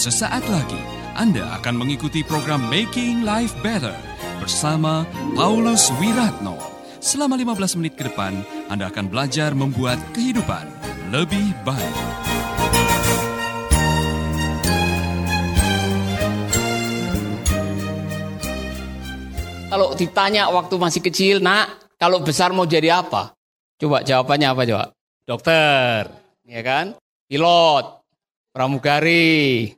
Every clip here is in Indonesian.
Sesaat lagi Anda akan mengikuti program Making Life Better bersama Paulus Wiratno. Selama 15 menit ke depan, Anda akan belajar membuat kehidupan lebih baik. Kalau ditanya waktu masih kecil, nak, kalau besar mau jadi apa? Coba jawabannya apa coba? Dokter, ya kan? Pilot, pramugari,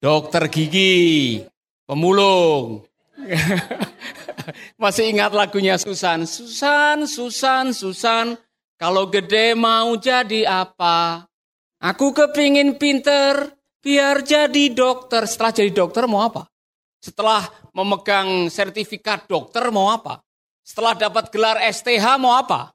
dokter gigi, pemulung. Masih ingat lagunya Susan? Susan, Susan, Susan, kalau gede mau jadi apa? Aku kepingin pinter, biar jadi dokter. Setelah jadi dokter mau apa? Setelah memegang sertifikat dokter mau apa? Setelah dapat gelar STH mau apa?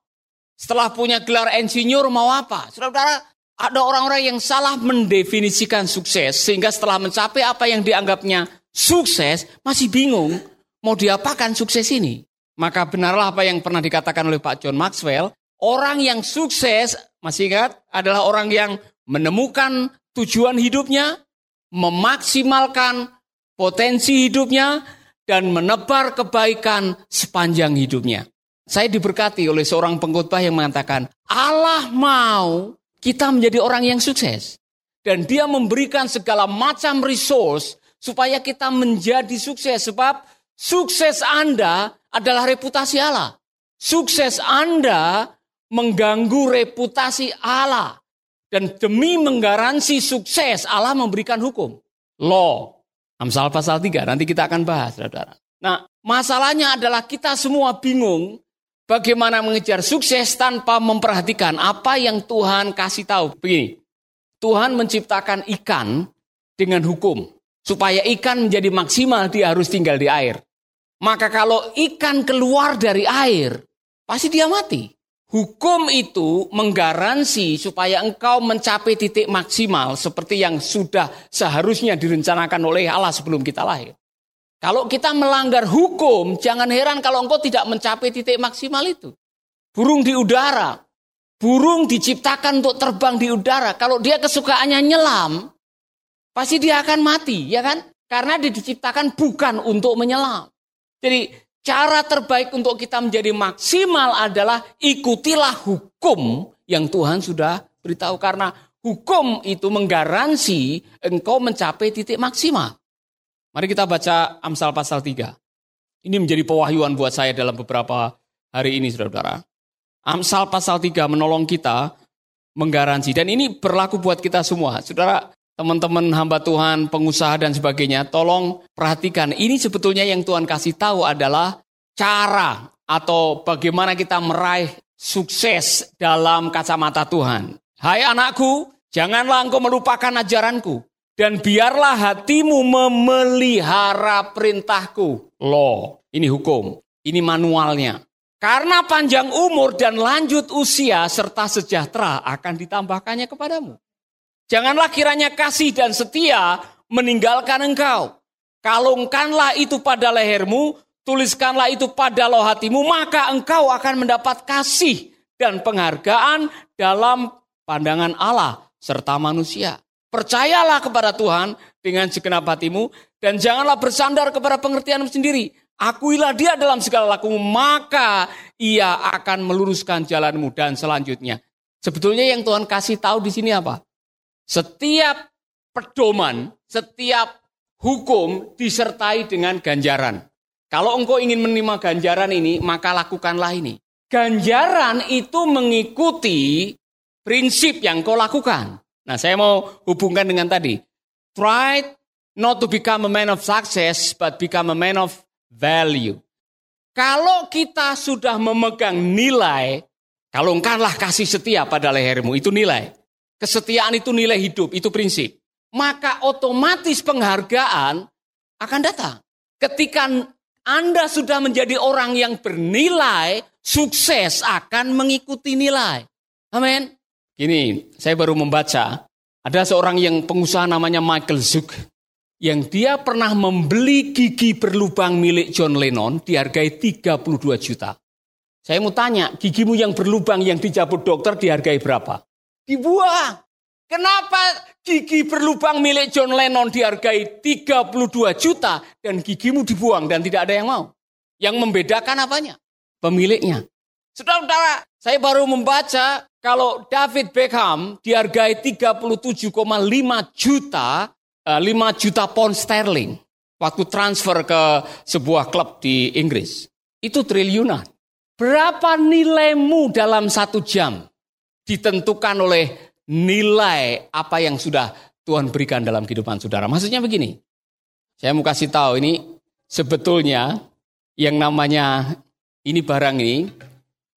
Setelah punya gelar insinyur mau apa? Saudara-saudara, ada orang-orang yang salah mendefinisikan sukses sehingga setelah mencapai apa yang dianggapnya sukses masih bingung mau diapakan sukses ini. Maka benarlah apa yang pernah dikatakan oleh Pak John Maxwell, orang yang sukses masih ingat adalah orang yang menemukan tujuan hidupnya, memaksimalkan potensi hidupnya, dan menebar kebaikan sepanjang hidupnya. Saya diberkati oleh seorang pengkhotbah yang mengatakan, Allah mau kita menjadi orang yang sukses. Dan dia memberikan segala macam resource supaya kita menjadi sukses. Sebab sukses Anda adalah reputasi Allah. Sukses Anda mengganggu reputasi Allah. Dan demi menggaransi sukses, Allah memberikan hukum. Law. Amsal pasal 3, nanti kita akan bahas, saudara. Nah, masalahnya adalah kita semua bingung bagaimana mengejar sukses tanpa memperhatikan apa yang Tuhan kasih tahu. Begini, Tuhan menciptakan ikan dengan hukum. Supaya ikan menjadi maksimal, dia harus tinggal di air. Maka kalau ikan keluar dari air, pasti dia mati. Hukum itu menggaransi supaya engkau mencapai titik maksimal seperti yang sudah seharusnya direncanakan oleh Allah sebelum kita lahir. Kalau kita melanggar hukum, jangan heran kalau engkau tidak mencapai titik maksimal itu. Burung di udara, burung diciptakan untuk terbang di udara. Kalau dia kesukaannya nyelam, pasti dia akan mati, ya kan? Karena dia diciptakan bukan untuk menyelam. Jadi Cara terbaik untuk kita menjadi maksimal adalah ikutilah hukum yang Tuhan sudah beritahu karena hukum itu menggaransi engkau mencapai titik maksimal. Mari kita baca Amsal pasal 3. Ini menjadi pewahyuan buat saya dalam beberapa hari ini saudara-saudara. Amsal pasal 3 menolong kita menggaransi dan ini berlaku buat kita semua. Saudara, teman-teman hamba Tuhan, pengusaha dan sebagainya, tolong perhatikan. Ini sebetulnya yang Tuhan kasih tahu adalah cara atau bagaimana kita meraih sukses dalam kacamata Tuhan. Hai anakku, janganlah engkau melupakan ajaranku. Dan biarlah hatimu memelihara perintahku. Lo, ini hukum, ini manualnya. Karena panjang umur dan lanjut usia serta sejahtera akan ditambahkannya kepadamu. Janganlah kiranya kasih dan setia meninggalkan engkau. Kalungkanlah itu pada lehermu, tuliskanlah itu pada loh hatimu, maka engkau akan mendapat kasih dan penghargaan dalam pandangan Allah serta manusia. Percayalah kepada Tuhan dengan segenap hatimu dan janganlah bersandar kepada pengertianmu sendiri. Akuilah dia dalam segala lakumu, maka ia akan meluruskan jalanmu dan selanjutnya. Sebetulnya yang Tuhan kasih tahu di sini apa? Setiap pedoman, setiap hukum disertai dengan ganjaran. Kalau engkau ingin menerima ganjaran ini, maka lakukanlah ini. Ganjaran itu mengikuti prinsip yang kau lakukan. Nah, saya mau hubungkan dengan tadi. Try not to become a man of success, but become a man of value. Kalau kita sudah memegang nilai, kalungkanlah kasih setia pada lehermu, itu nilai. Kesetiaan itu nilai hidup, itu prinsip. Maka otomatis penghargaan akan datang. Ketika Anda sudah menjadi orang yang bernilai, sukses akan mengikuti nilai. Amin. Gini, saya baru membaca, ada seorang yang pengusaha namanya Michael Zuk, yang dia pernah membeli gigi berlubang milik John Lennon dihargai 32 juta. Saya mau tanya, gigimu yang berlubang yang dicabut dokter dihargai berapa? dibuang. Kenapa gigi berlubang milik John Lennon dihargai 32 juta dan gigimu dibuang dan tidak ada yang mau? Yang membedakan apanya? Pemiliknya. Saudara-saudara, saya baru membaca kalau David Beckham dihargai 37,5 juta, 5 eh, juta pound sterling waktu transfer ke sebuah klub di Inggris. Itu triliunan. Berapa nilaimu dalam satu jam ditentukan oleh nilai apa yang sudah Tuhan berikan dalam kehidupan saudara. Maksudnya begini, saya mau kasih tahu ini sebetulnya yang namanya ini barang ini,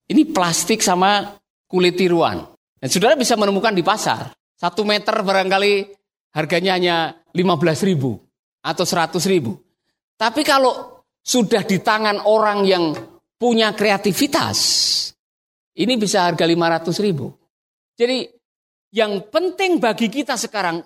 ini plastik sama kulit tiruan. Dan saudara bisa menemukan di pasar. Satu meter barangkali harganya hanya 15 ribu atau 100 ribu. Tapi kalau sudah di tangan orang yang punya kreativitas, ini bisa harga 500 ribu. Jadi yang penting bagi kita sekarang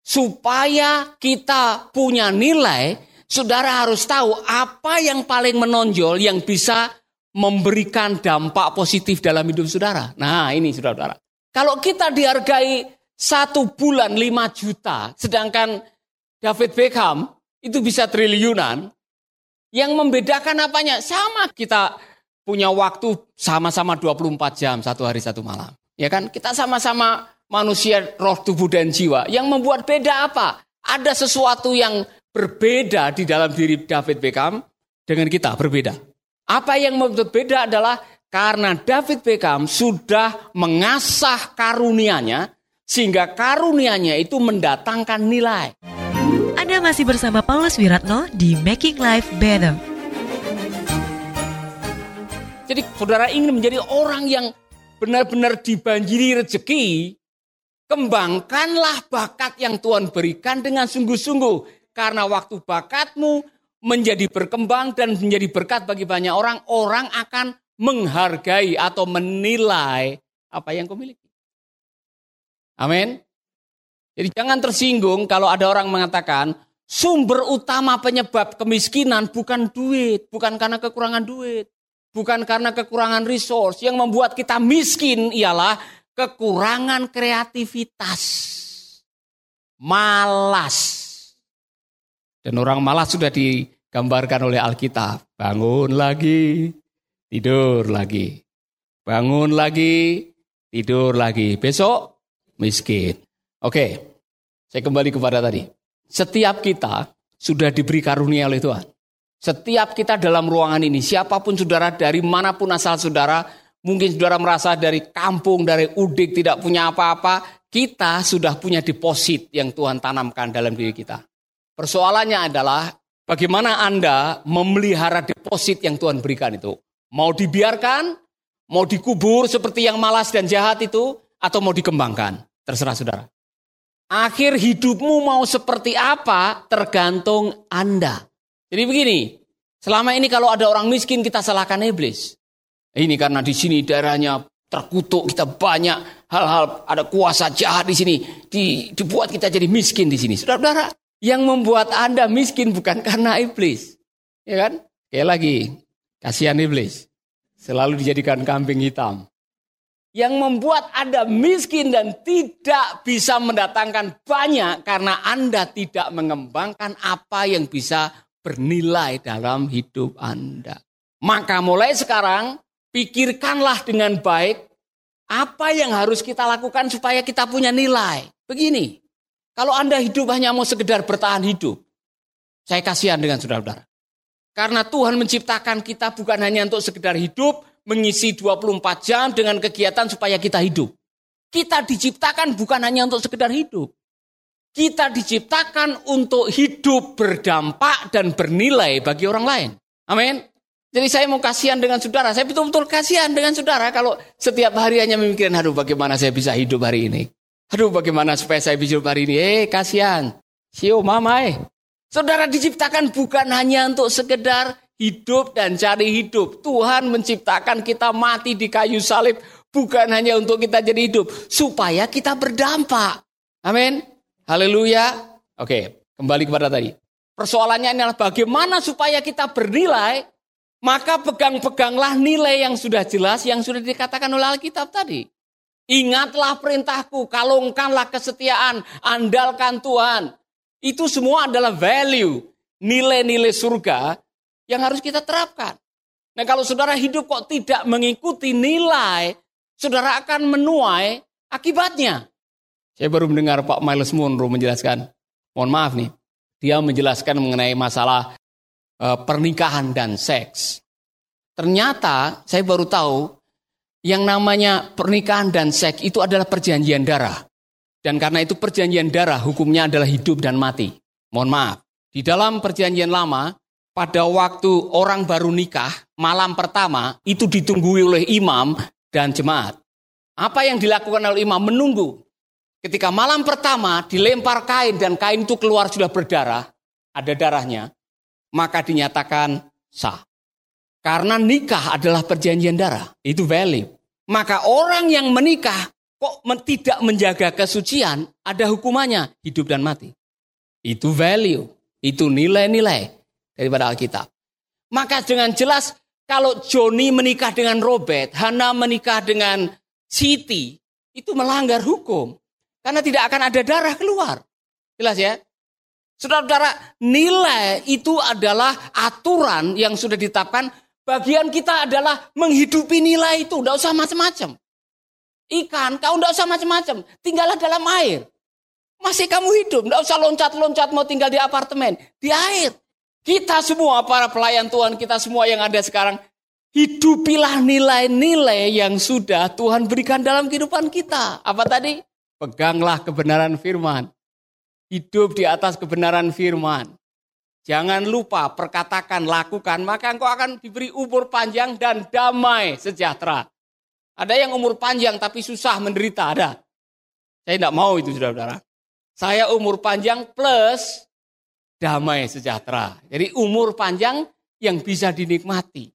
supaya kita punya nilai, saudara harus tahu apa yang paling menonjol yang bisa memberikan dampak positif dalam hidup saudara. Nah ini saudara-saudara. Kalau kita dihargai satu bulan 5 juta, sedangkan David Beckham itu bisa triliunan, yang membedakan apanya? Sama kita punya waktu sama-sama 24 jam, satu hari satu malam. Ya kan? Kita sama-sama manusia roh tubuh dan jiwa. Yang membuat beda apa? Ada sesuatu yang berbeda di dalam diri David Beckham dengan kita berbeda. Apa yang membuat beda adalah karena David Beckham sudah mengasah karunianya sehingga karunianya itu mendatangkan nilai. Anda masih bersama Paulus Wiratno di Making Life Better. Jadi saudara ingin menjadi orang yang benar-benar dibanjiri rezeki, Kembangkanlah bakat yang Tuhan berikan dengan sungguh-sungguh. Karena waktu bakatmu menjadi berkembang dan menjadi berkat bagi banyak orang, orang akan menghargai atau menilai apa yang kau miliki. Amin. Jadi jangan tersinggung kalau ada orang mengatakan sumber utama penyebab kemiskinan bukan duit, bukan karena kekurangan duit, bukan karena kekurangan resource. Yang membuat kita miskin ialah kekurangan kreativitas, malas. Dan orang malas sudah digambarkan oleh Alkitab. Bangun lagi, tidur lagi. Bangun lagi, tidur lagi. Besok miskin. Oke, saya kembali kepada tadi. Setiap kita sudah diberi karunia oleh Tuhan. Setiap kita dalam ruangan ini, siapa pun saudara, dari mana pun asal saudara, Mungkin saudara merasa dari kampung, dari udik tidak punya apa-apa. Kita sudah punya deposit yang Tuhan tanamkan dalam diri kita. Persoalannya adalah bagaimana Anda memelihara deposit yang Tuhan berikan itu. Mau dibiarkan, mau dikubur seperti yang malas dan jahat itu, atau mau dikembangkan. Terserah saudara. Akhir hidupmu mau seperti apa tergantung Anda. Jadi begini, selama ini kalau ada orang miskin kita salahkan iblis. Ini karena di sini daerahnya terkutuk, kita banyak hal-hal ada kuasa jahat di sini, di, dibuat kita jadi miskin di sini. Saudara-saudara, yang membuat Anda miskin bukan karena iblis. Ya kan? Kayak lagi, kasihan iblis. Selalu dijadikan kambing hitam. Yang membuat Anda miskin dan tidak bisa mendatangkan banyak karena Anda tidak mengembangkan apa yang bisa bernilai dalam hidup Anda. Maka mulai sekarang pikirkanlah dengan baik apa yang harus kita lakukan supaya kita punya nilai. Begini, kalau Anda hidup hanya mau sekedar bertahan hidup, saya kasihan dengan saudara-saudara. Karena Tuhan menciptakan kita bukan hanya untuk sekedar hidup, mengisi 24 jam dengan kegiatan supaya kita hidup. Kita diciptakan bukan hanya untuk sekedar hidup. Kita diciptakan untuk hidup berdampak dan bernilai bagi orang lain. Amin. Jadi saya mau kasihan dengan saudara. Saya betul-betul kasihan dengan saudara kalau setiap hari hanya memikirkan, aduh bagaimana saya bisa hidup hari ini. Aduh bagaimana supaya saya bisa hidup hari ini. Eh kasihan. Sio mamai. Saudara diciptakan bukan hanya untuk sekedar hidup dan cari hidup. Tuhan menciptakan kita mati di kayu salib. Bukan hanya untuk kita jadi hidup. Supaya kita berdampak. Amin. Haleluya. Oke, kembali kepada tadi. Persoalannya adalah bagaimana supaya kita bernilai maka pegang-peganglah nilai yang sudah jelas, yang sudah dikatakan oleh Alkitab tadi. Ingatlah perintahku, kalungkanlah kesetiaan, andalkan Tuhan. Itu semua adalah value, nilai-nilai surga yang harus kita terapkan. Nah kalau saudara hidup kok tidak mengikuti nilai, saudara akan menuai akibatnya. Saya baru mendengar Pak Miles Monroe menjelaskan, mohon maaf nih, dia menjelaskan mengenai masalah uh, pernikahan dan seks. Ternyata saya baru tahu yang namanya pernikahan dan seks itu adalah perjanjian darah. Dan karena itu perjanjian darah hukumnya adalah hidup dan mati. Mohon maaf. Di dalam perjanjian lama, pada waktu orang baru nikah, malam pertama itu ditunggui oleh imam dan jemaat. Apa yang dilakukan oleh imam? Menunggu. Ketika malam pertama dilempar kain dan kain itu keluar sudah berdarah, ada darahnya, maka dinyatakan sah. Karena nikah adalah perjanjian darah. Itu value. Maka orang yang menikah kok tidak menjaga kesucian, ada hukumannya. Hidup dan mati. Itu value. Itu nilai-nilai daripada Alkitab. Maka dengan jelas kalau Joni menikah dengan Robert, Hana menikah dengan Siti, itu melanggar hukum. Karena tidak akan ada darah keluar. Jelas ya? Saudara-saudara, nilai itu adalah aturan yang sudah ditetapkan Bagian kita adalah menghidupi nilai itu. Tidak usah macam-macam. Ikan, kau tidak usah macam-macam. Tinggallah dalam air. Masih kamu hidup. Tidak usah loncat-loncat mau tinggal di apartemen. Di air. Kita semua, para pelayan Tuhan, kita semua yang ada sekarang. Hidupilah nilai-nilai yang sudah Tuhan berikan dalam kehidupan kita. Apa tadi? Peganglah kebenaran firman. Hidup di atas kebenaran firman. Jangan lupa perkatakan, lakukan, maka engkau akan diberi umur panjang dan damai sejahtera. Ada yang umur panjang tapi susah menderita, ada. Saya tidak mau itu saudara-saudara. Saya umur panjang plus damai sejahtera. Jadi umur panjang yang bisa dinikmati.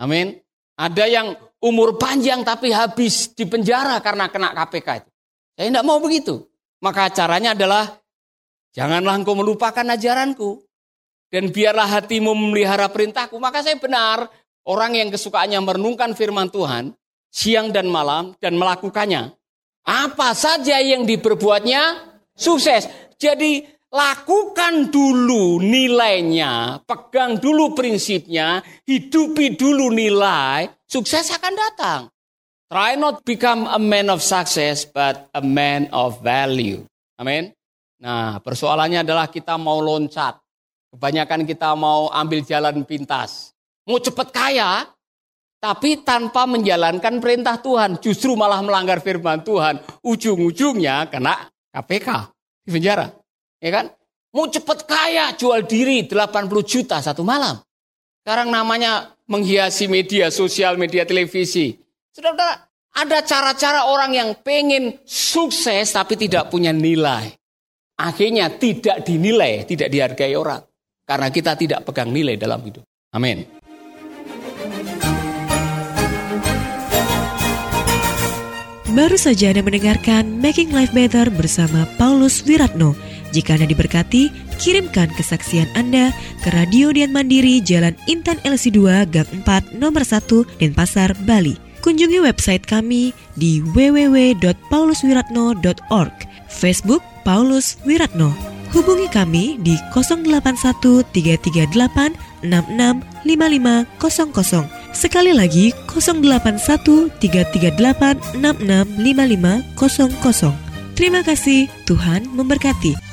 Amin. Ada yang umur panjang tapi habis di penjara karena kena KPK. Saya tidak mau begitu. Maka caranya adalah janganlah engkau melupakan ajaranku dan biarlah hatimu memelihara perintahku. Maka saya benar, orang yang kesukaannya merenungkan firman Tuhan, siang dan malam, dan melakukannya. Apa saja yang diperbuatnya, sukses. Jadi lakukan dulu nilainya, pegang dulu prinsipnya, hidupi dulu nilai, sukses akan datang. Try not become a man of success, but a man of value. Amin. Nah, persoalannya adalah kita mau loncat. Kebanyakan kita mau ambil jalan pintas. Mau cepat kaya, tapi tanpa menjalankan perintah Tuhan. Justru malah melanggar firman Tuhan. Ujung-ujungnya kena KPK di penjara. Ya kan? Mau cepat kaya, jual diri 80 juta satu malam. Sekarang namanya menghiasi media sosial, media televisi. Saudara, ada cara-cara orang yang pengen sukses tapi tidak punya nilai. Akhirnya tidak dinilai, tidak dihargai orang. Karena kita tidak pegang nilai dalam hidup. Amin. Baru saja Anda mendengarkan Making Life Better bersama Paulus Wiratno. Jika Anda diberkati, kirimkan kesaksian Anda ke Radio Dian Mandiri Jalan Intan LC2 Gang 4 Nomor 1 Denpasar, Bali. Kunjungi website kami di www.pauluswiratno.org, Facebook Paulus Wiratno. Hubungi kami di 081338665500. Sekali lagi 081338665500. Terima kasih, Tuhan memberkati.